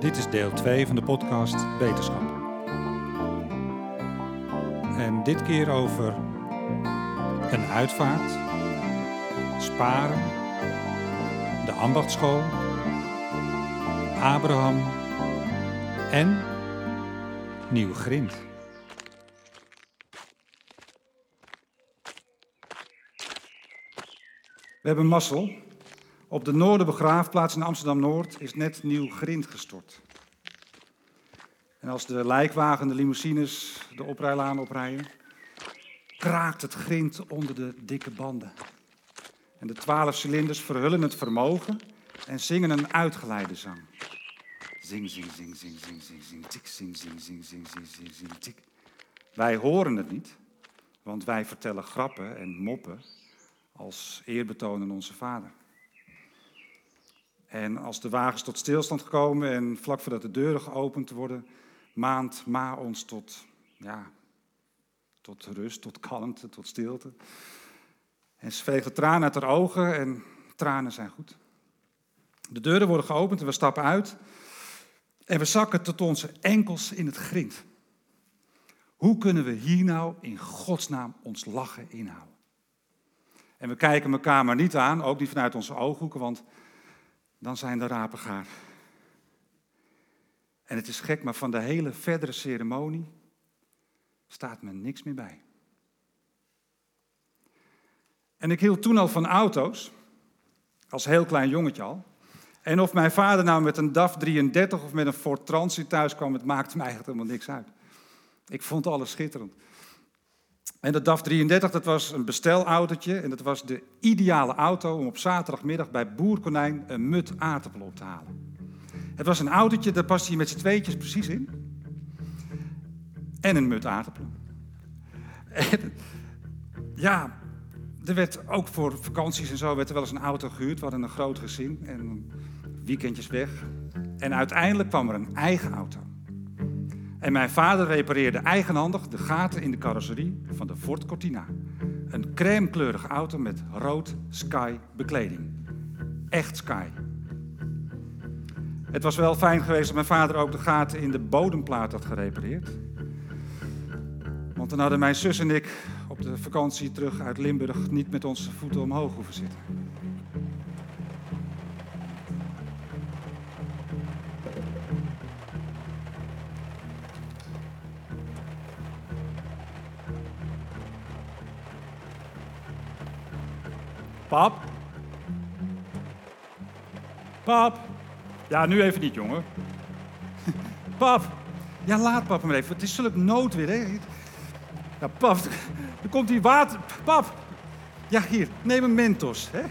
Dit is deel 2 van de podcast Wetenschap. En dit keer over een uitvaart, sparen, de ambachtschool, Abraham en Nieuw Grind. We hebben mazzel. Op de Noorderbegraafplaats in Amsterdam-Noord is net nieuw grind gestort. En als de lijkwagen, de limousines, de oprijlaan oprijden, kraakt het grind onder de dikke banden. En de twaalf cilinders verhullen het vermogen en zingen een uitgeleide zang. Zing, zing, zing, zing, zing, zing, zing, tik, zing, zing, zing, zing, zing, zing, zing, tik. Wij horen het niet, want wij vertellen grappen en moppen als eerbetoon onze vader. En als de wagens tot stilstand komen en vlak voordat de deuren geopend worden, maand Ma ons tot, ja, tot rust, tot kalmte, tot stilte. En ze veegt tranen uit haar ogen en tranen zijn goed. De deuren worden geopend en we stappen uit. En we zakken tot onze enkels in het grind. Hoe kunnen we hier nou in godsnaam ons lachen inhouden? En we kijken elkaar maar niet aan, ook niet vanuit onze ooghoeken, want dan zijn de rapen gaar. En het is gek, maar van de hele verdere ceremonie staat me niks meer bij. En ik hield toen al van auto's, als heel klein jongetje al. En of mijn vader nou met een DAF 33 of met een Ford Transit thuis kwam, het maakte me eigenlijk helemaal niks uit. Ik vond alles schitterend. En de DAF 33, dat was een bestelautootje en dat was de ideale auto om op zaterdagmiddag bij Boer Konijn een mut aardappel op te halen. Het was een autootje, daar paste je met z'n tweetjes precies in. En een mut aardappelen. En, ja, er werd ook voor vakanties en zo werd er wel eens een auto gehuurd. We hadden een groot gezin en weekendjes weg. En uiteindelijk kwam er een eigen auto. En mijn vader repareerde eigenhandig de gaten in de carrosserie van de Ford Cortina. Een crèmekleurige auto met rood Sky bekleding. Echt Sky. Het was wel fijn geweest dat mijn vader ook de gaten in de bodemplaat had gerepareerd. Want dan hadden mijn zus en ik op de vakantie terug uit Limburg niet met onze voeten omhoog hoeven zitten. Pap? Pap? Ja, nu even niet, jongen. Pap? Ja, laat pap maar even. Het is zulk nood weer, hè? Ja, pap, er komt hier water. Pap! Ja, hier, neem een Mentos, hè?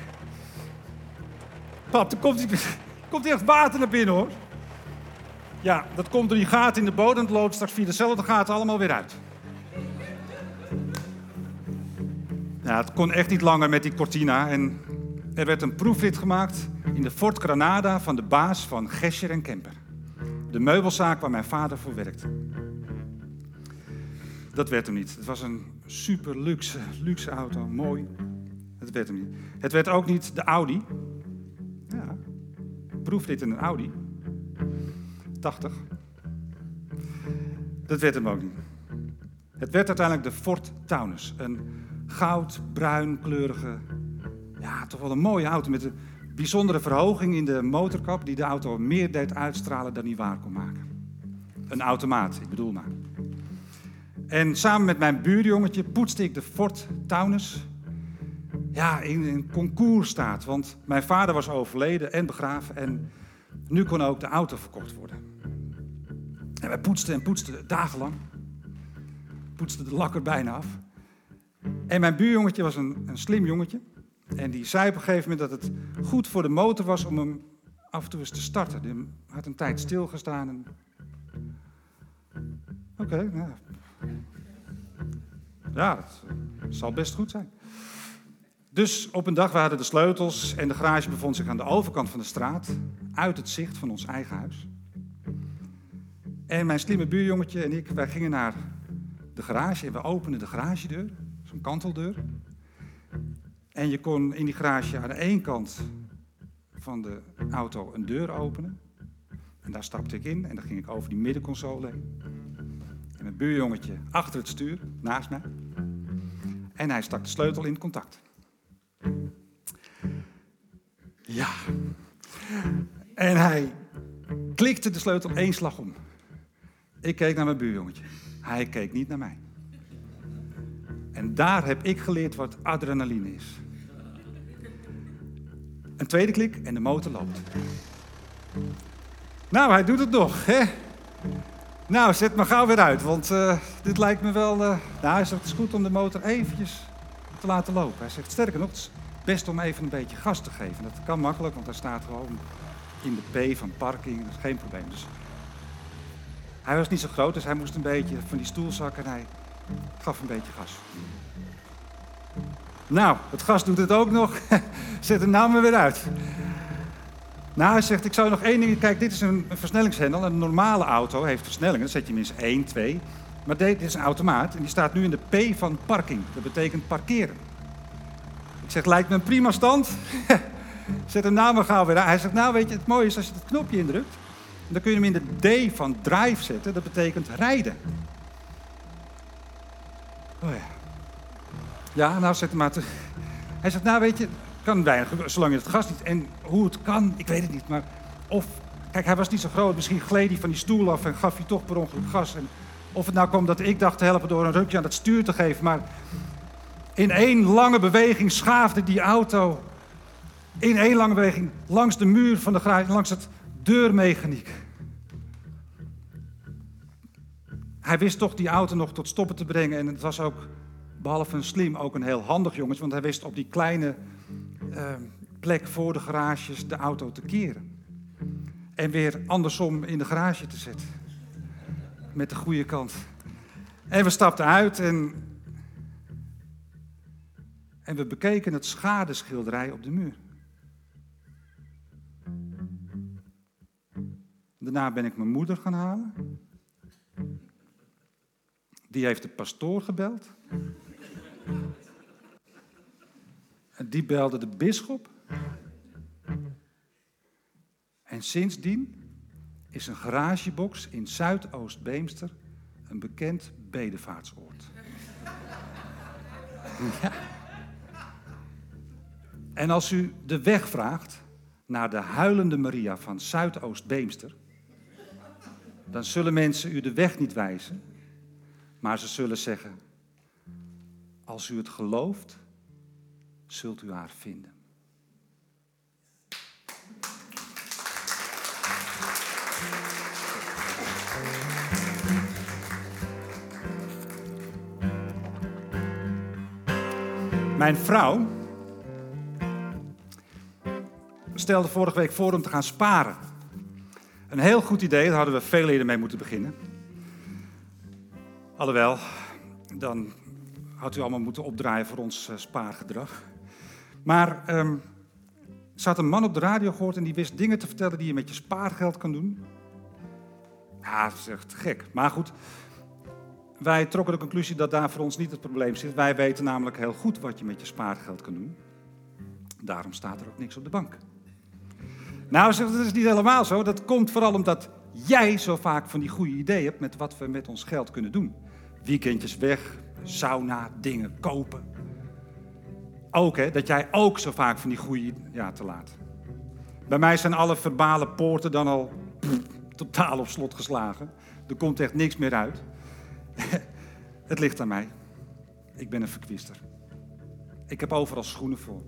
Pap, er komt komt hier echt water naar binnen, hoor. Ja, dat komt door die gaten in de bodem. Het loopt straks via dezelfde gaten allemaal weer uit. Het kon echt niet langer met die Cortina. En er werd een proefrit gemaakt in de Fort Granada van de baas van Gescher en Kemper. De meubelzaak waar mijn vader voor werkte. Dat werd hem niet. Het was een super luxe, luxe auto, mooi. Het werd hem niet. Het werd ook niet de Audi. Ja, proefrit in een Audi. 80. Dat werd hem ook niet. Het werd uiteindelijk de Ford Taunus. Een goudbruin kleurige, ja, toch wel een mooie auto met een bijzondere verhoging in de motorkap die de auto meer deed uitstralen dan hij waar kon maken. Een automaat, ik bedoel maar. En samen met mijn buurjongetje poetste ik de Ford Taunus ja, in een concoursstaat, want mijn vader was overleden en begraven en nu kon ook de auto verkocht worden. En wij poetsten en poetsten dagenlang. Poetsten de lak er bijna af. En mijn buurjongetje was een, een slim jongetje. En die zei op een gegeven moment dat het goed voor de motor was om hem af en toe eens te starten. Die had een tijd stilgestaan. En... Oké, okay, ja, dat zal best goed zijn. Dus op een dag, we hadden de sleutels en de garage bevond zich aan de overkant van de straat, uit het zicht van ons eigen huis. En mijn slimme buurjongetje en ik, wij gingen naar de garage en we openden de garagedeur, zo'n kanteldeur. En je kon in die garage aan de ene kant van de auto een deur openen. En daar stapte ik in en dan ging ik over die middenconsole heen. En mijn buurjongetje achter het stuur, naast mij. En hij stak de sleutel in contact. Ja. En hij klikte de sleutel één slag om. Ik keek naar mijn buurjongetje. Hij keek niet naar mij. En daar heb ik geleerd wat adrenaline is. Een tweede klik en de motor loopt. Nou, hij doet het nog, hè? Nou, zet me gauw weer uit, want uh, dit lijkt me wel... Uh... Nou, hij zegt, het is goed om de motor eventjes te laten lopen. Hij zegt, sterker nog, het is best om even een beetje gas te geven. Dat kan makkelijk, want hij staat gewoon in de P van parking, dat is geen probleem. Dus hij was niet zo groot, dus hij moest een beetje van die stoel zakken gaf een beetje gas. Nou, het gas doet het ook nog. Zet hem nou weer uit. Nou, hij zegt, ik zou nog één ding... Kijk, dit is een, versnellingshendel. Een normale auto heeft versnellingen. Dan zet je minstens 1, 2. Maar dit is een automaat en die staat nu in de P van parking. Dat betekent parkeren. Ik zeg, lijkt me een prima stand. Zet hem nou maar gauw weer uit. Hij zegt, nou weet je, het mooie is als je het knopje indrukt... dan kun je hem in de D van drive zetten. Dat betekent rijden. Oh ja. Ja, nou hem maar te... Hij zegt, nou weet je, kan weinig, zolang je het gas niet... En hoe het kan, ik weet het niet, maar... Of, kijk, hij was niet zo groot, misschien gleed hij van die stoel af en gaf hij toch per ongeluk gas. En of het nou kwam dat ik dacht te helpen door een rukje aan het stuur te geven, maar... In één lange beweging schaafde die auto... In één lange beweging langs de muur van de garage, langs het deurmechaniek. Hij wist toch die auto nog tot stoppen te brengen en het was ook behalve een slim, ook een heel handig jongens. Want hij wist op die kleine uh, plek voor de garages de auto te keren. En weer andersom in de garage te zetten. Met de goede kant. En we stapten uit en, en we bekeken het schadeschilderij op de muur. Daarna ben ik mijn moeder gaan halen. Die heeft de pastoor gebeld. En die belde de bisschop. En sindsdien is een garagebox in Zuidoost-Beemster een bekend bedevaartsoord. Ja. En als u de weg vraagt naar de huilende Maria van Zuidoost-Beemster, dan zullen mensen u de weg niet wijzen, maar ze zullen zeggen: Als u het gelooft, zult u haar vinden. Mijn vrouw stelde vorige week voor om te gaan sparen. Een heel goed idee, daar hadden we veel eerder mee moeten beginnen. Alhoewel, dan had u allemaal moeten opdraaien voor ons eh, spaargedrag. Maar um, ze had een man op de radio gehoord en die wist dingen te vertellen die je met je spaargeld kan doen. Ja, dat is echt gek. Maar goed, wij trokken de conclusie dat daar voor ons niet het probleem zit. Wij weten namelijk heel goed wat je met je spaargeld kan doen. Daarom staat er ook niks op de bank. Nou, dat is niet helemaal zo. Dat komt vooral omdat jij zo vaak van die goede ideeën hebt met wat we met ons geld kunnen doen. Weekendjes weg, sauna, dingen kopen. Ook, hè, dat jij ook zo vaak van die goede... Ja, te laat. Bij mij zijn alle verbale poorten dan al totaal op slot geslagen. Er komt echt niks meer uit. Het ligt aan mij. Ik ben een verkwister. Ik heb overal schoenen voor.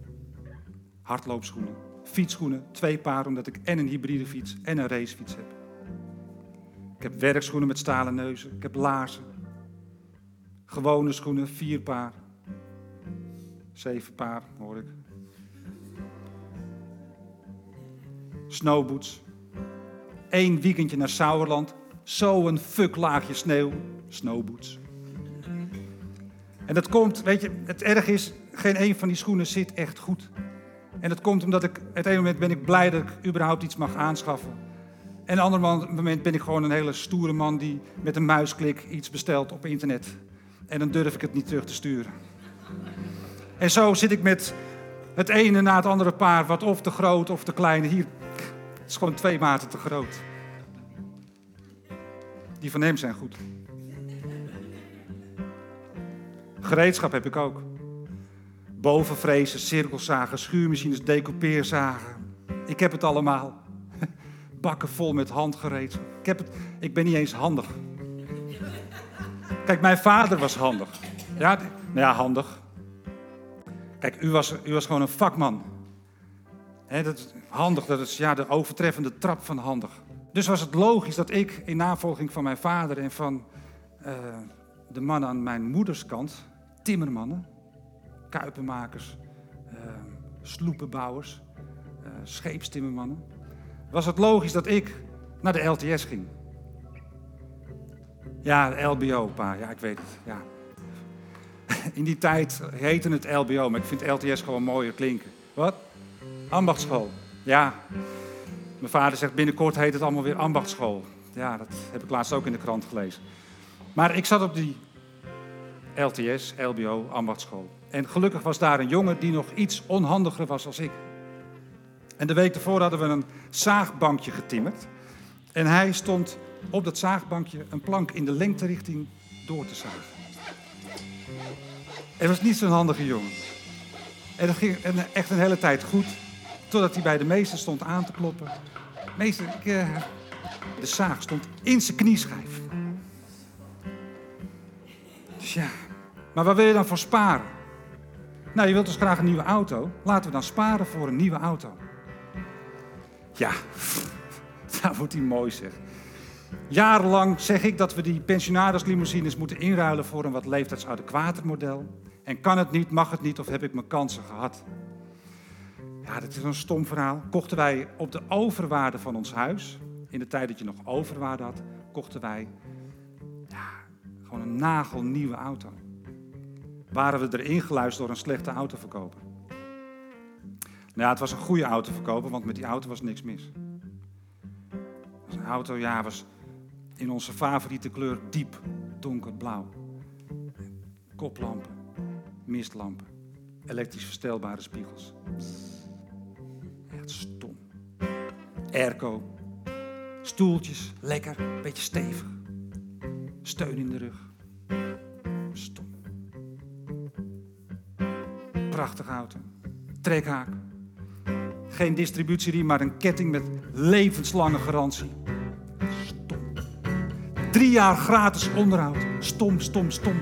Hardloopschoenen, fietsschoenen, twee paar omdat ik en een hybride fiets en een racefiets heb. Ik heb werkschoenen met stalen neuzen. Ik heb laarzen. Gewone schoenen, vier paar. Zeven paar, hoor ik. Snowboots. Eén weekendje naar Sauerland. Zo'n fuck laagje sneeuw. Snowboots. En dat komt, weet je, het erg is, geen een van die schoenen zit echt goed. En dat komt omdat ik, het ene moment ben ik blij dat ik überhaupt iets mag aanschaffen. En een ander moment ben ik gewoon een hele stoere man die met een muisklik iets bestelt op internet. En dan durf ik het niet terug te sturen. En zo zit ik met het ene na het andere paar, wat of te groot of te klein. Hier, het is gewoon twee maten te groot. Die van hem zijn goed. Gereedschap heb ik ook. Bovenvrezen, cirkelzagen, schuurmachines, decoupeerzagen. Ik heb het allemaal. Bakken vol met handgereedschap. Ik, heb het, ik ben niet eens handig. Kijk, mijn vader was handig. Ja, nou ja, handig. Kijk, u was, u was gewoon een vakman. He, dat handig, dat is ja, de overtreffende trap van handig. Dus was het logisch dat ik in navolging van mijn vader en van uh, de mannen aan mijn moeders kant, timmermannen, kuipenmakers, uh, sloepenbouwers, uh, scheepstimmermannen, was het logisch dat ik naar de LTS ging. Ja, LBO, pa. Ja, ik weet het. Ja. In die tijd heette het LBO, maar ik vind LTS gewoon mooier klinken. Wat? Ambachtschool. Ja. Mijn vader zegt binnenkort heet het allemaal weer ambachtschool. Ja, dat heb ik laatst ook in de krant gelezen. Maar ik zat op die LTS, LBO, ambachtschool. En gelukkig was daar een jongen die nog iets onhandiger was als ik. En de week ervoor hadden we een zaagbankje getimmerd. En hij stond op dat zaagbankje een plank in de lengterichting door te zagen. Het was niet zo'n handige jongen. En dat ging echt een hele tijd goed, totdat hij bij de meester stond aan te kloppen. Meester, ik, uh, de zaag stond in zijn knieschijf. Dus ja, maar waar wil je dan voor sparen? Nou, je wilt dus graag een nieuwe auto. Laten we dan sparen voor een nieuwe auto. Ja, dat wordt hij mooi zeg. Jarenlang zeg ik dat we die pensionaderslimousines moeten inruilen voor een wat leeftijdsadequater model. En kan het niet, mag het niet of heb ik mijn kansen gehad? Ja, dat is een stom verhaal. Kochten wij op de overwaarde van ons huis, in de tijd dat je nog overwaarde had, kochten wij ja, gewoon een nagelnieuwe auto. Waren we erin geluisterd door een slechte autoverkoper? Nou ja, het was een goede autoverkoper, want met die auto was niks mis. Een auto, ja, was in onze favoriete kleur diep donkerblauw. Koplampen, mistlampen, elektrisch verstelbare spiegels. Het stom. Airco, stoeltjes, lekker, beetje stevig. Steun in de rug. Stom. Prachtige auto. Trekhaak. Geen distributieriem, maar een ketting met levenslange garantie. Drie jaar gratis onderhoud. Stom, stom, stom.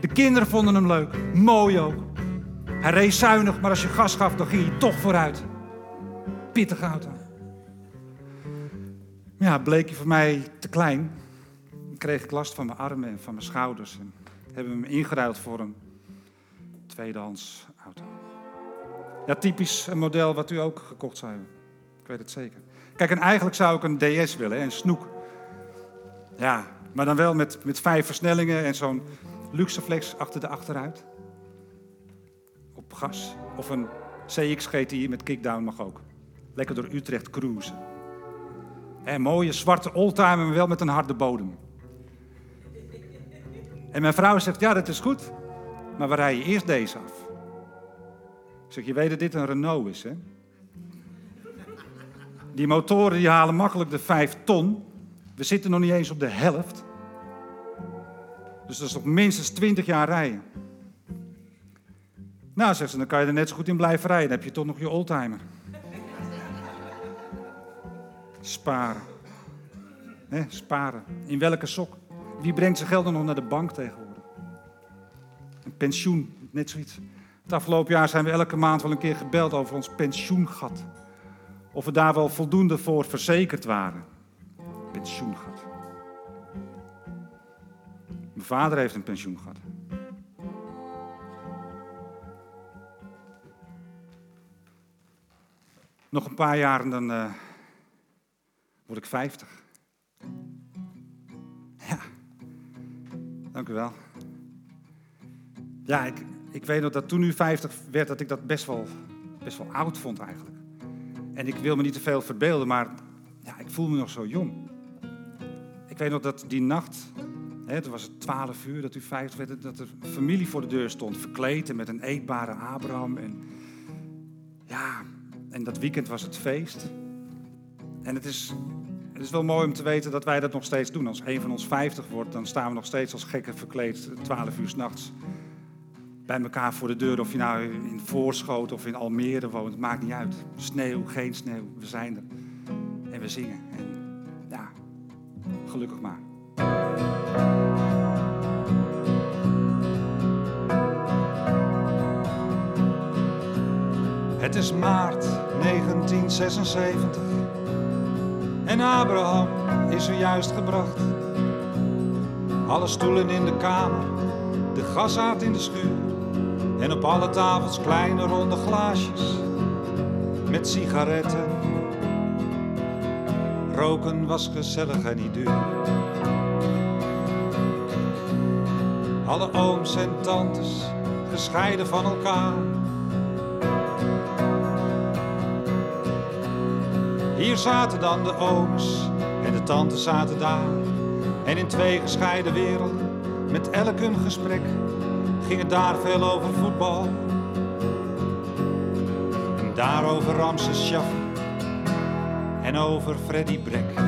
De kinderen vonden hem leuk. Mooi ook. Hij reed zuinig, maar als je gas gaf, dan ging hij toch vooruit. Pittige auto. Ja, bleek hij voor mij te klein. Dan kreeg ik last van mijn armen en van mijn schouders. En hebben we hem ingeruild voor een tweedehands auto. Ja, typisch een model wat u ook gekocht zou hebben. Ik weet het zeker. Kijk, en eigenlijk zou ik een DS willen, een snoek. Ja, maar dan wel met, met vijf versnellingen en zo'n Luxeflex achter de achteruit. Op gas. Of een CX GTI met kickdown mag ook. Lekker door Utrecht cruisen. En mooie zwarte oldtimer, maar wel met een harde bodem. En mijn vrouw zegt, ja dat is goed. Maar we rijden eerst deze af. Ik zeg, je weet dat dit een Renault is, hè? Die motoren die halen makkelijk de 5 ton. We zitten nog niet eens op de helft. Dus dat is nog minstens 20 jaar rijden. Nou, zegt ze, dan kan je er net zo goed in blijven rijden. Dan heb je toch nog je oldtimer. Sparen. He, sparen. In welke sok? Wie brengt zijn geld dan nog naar de bank tegenwoordig? Een pensioen, net zoiets. Het afgelopen jaar zijn we elke maand wel een keer gebeld over ons pensioengat. Of we daar wel voldoende voor verzekerd waren. Pensioengat. Mijn vader heeft een pensioengat. Nog een paar jaar en dan uh, word ik 50. Ja, dank u wel. Ja, ik, ik weet nog dat toen u 50 werd, dat ik dat best wel, best wel oud vond eigenlijk. En ik wil me niet te veel verbeelden, maar ja, ik voel me nog zo jong. Ik weet nog dat die nacht, hè, toen was het 12 uur dat u 50 werd, dat er familie voor de deur stond, verkleed en met een eetbare Abraham. En ja, en dat weekend was het feest. En het is, het is wel mooi om te weten dat wij dat nog steeds doen. Als een van ons 50 wordt, dan staan we nog steeds als gekken verkleed 12 uur s'nachts bij elkaar voor de deur. Of je nou in Voorschoot of in Almere woont, het maakt niet uit. Sneeuw, geen sneeuw, we zijn er. En we zingen. Het is maart 1976 en Abraham is er juist gebracht. Alle stoelen in de kamer, de gasaard in de schuur en op alle tafels kleine ronde glaasjes met sigaretten. Roken was gezellig en niet duur. Alle ooms en tantes gescheiden van elkaar Hier zaten dan de ooms en de tantes zaten daar. En in twee gescheiden werelden, met elk een gesprek, ging het daar veel over voetbal. En daar over Ramses Shaffi en over Freddy Brek.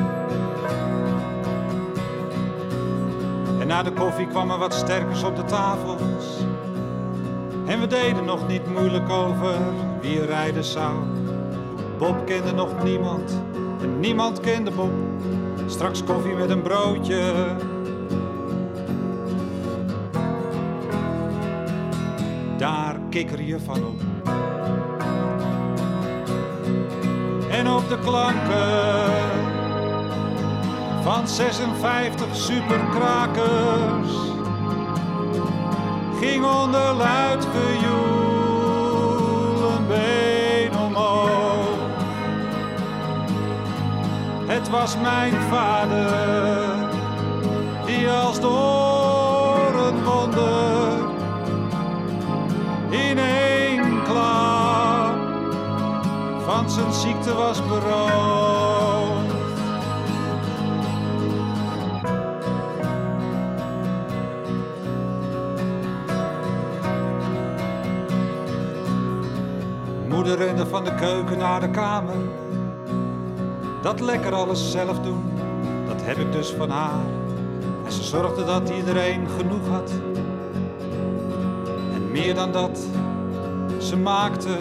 En na de koffie kwam er wat sterkers op de tafels. En we deden nog niet moeilijk over wie rijden zou. Bob kende nog niemand en niemand kende Bob. Straks koffie met een broodje. Daar kikker je van op. En op de klanken van 56 superkrakers ging onder luid gejoel een been omhoog. Het was mijn vader die als door zijn ziekte was beroofd. Moeder rende van de keuken naar de kamer. Dat lekker alles zelf doen, dat heb ik dus van haar. En ze zorgde dat iedereen genoeg had. En meer dan dat, ze maakte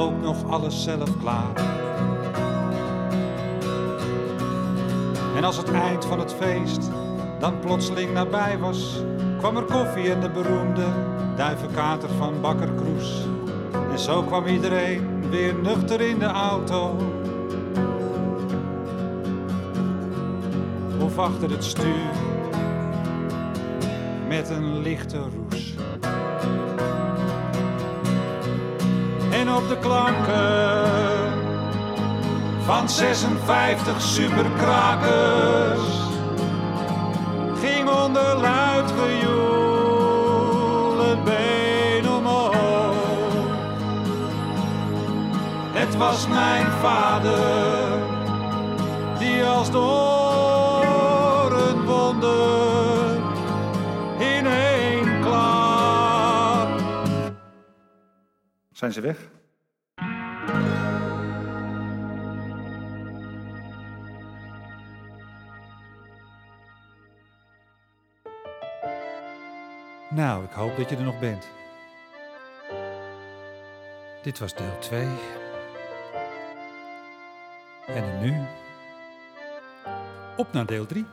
ook nog alles zelf klaar. En als het eind van het feest dan plotseling nabij was, kwam er koffie en de beroemde duivenkater van Bakker Kroes. En zo kwam iedereen weer nuchter in de auto. Of achter het stuur met een lichte roes. Op de klanken van 56 superkrakers ging onder luid gejoel het. Het was mijn vader die als door Zijn ze weg? Nou, ik hoop dat je er nog bent. Dit was deel 2. En dan nu op naar deel 3.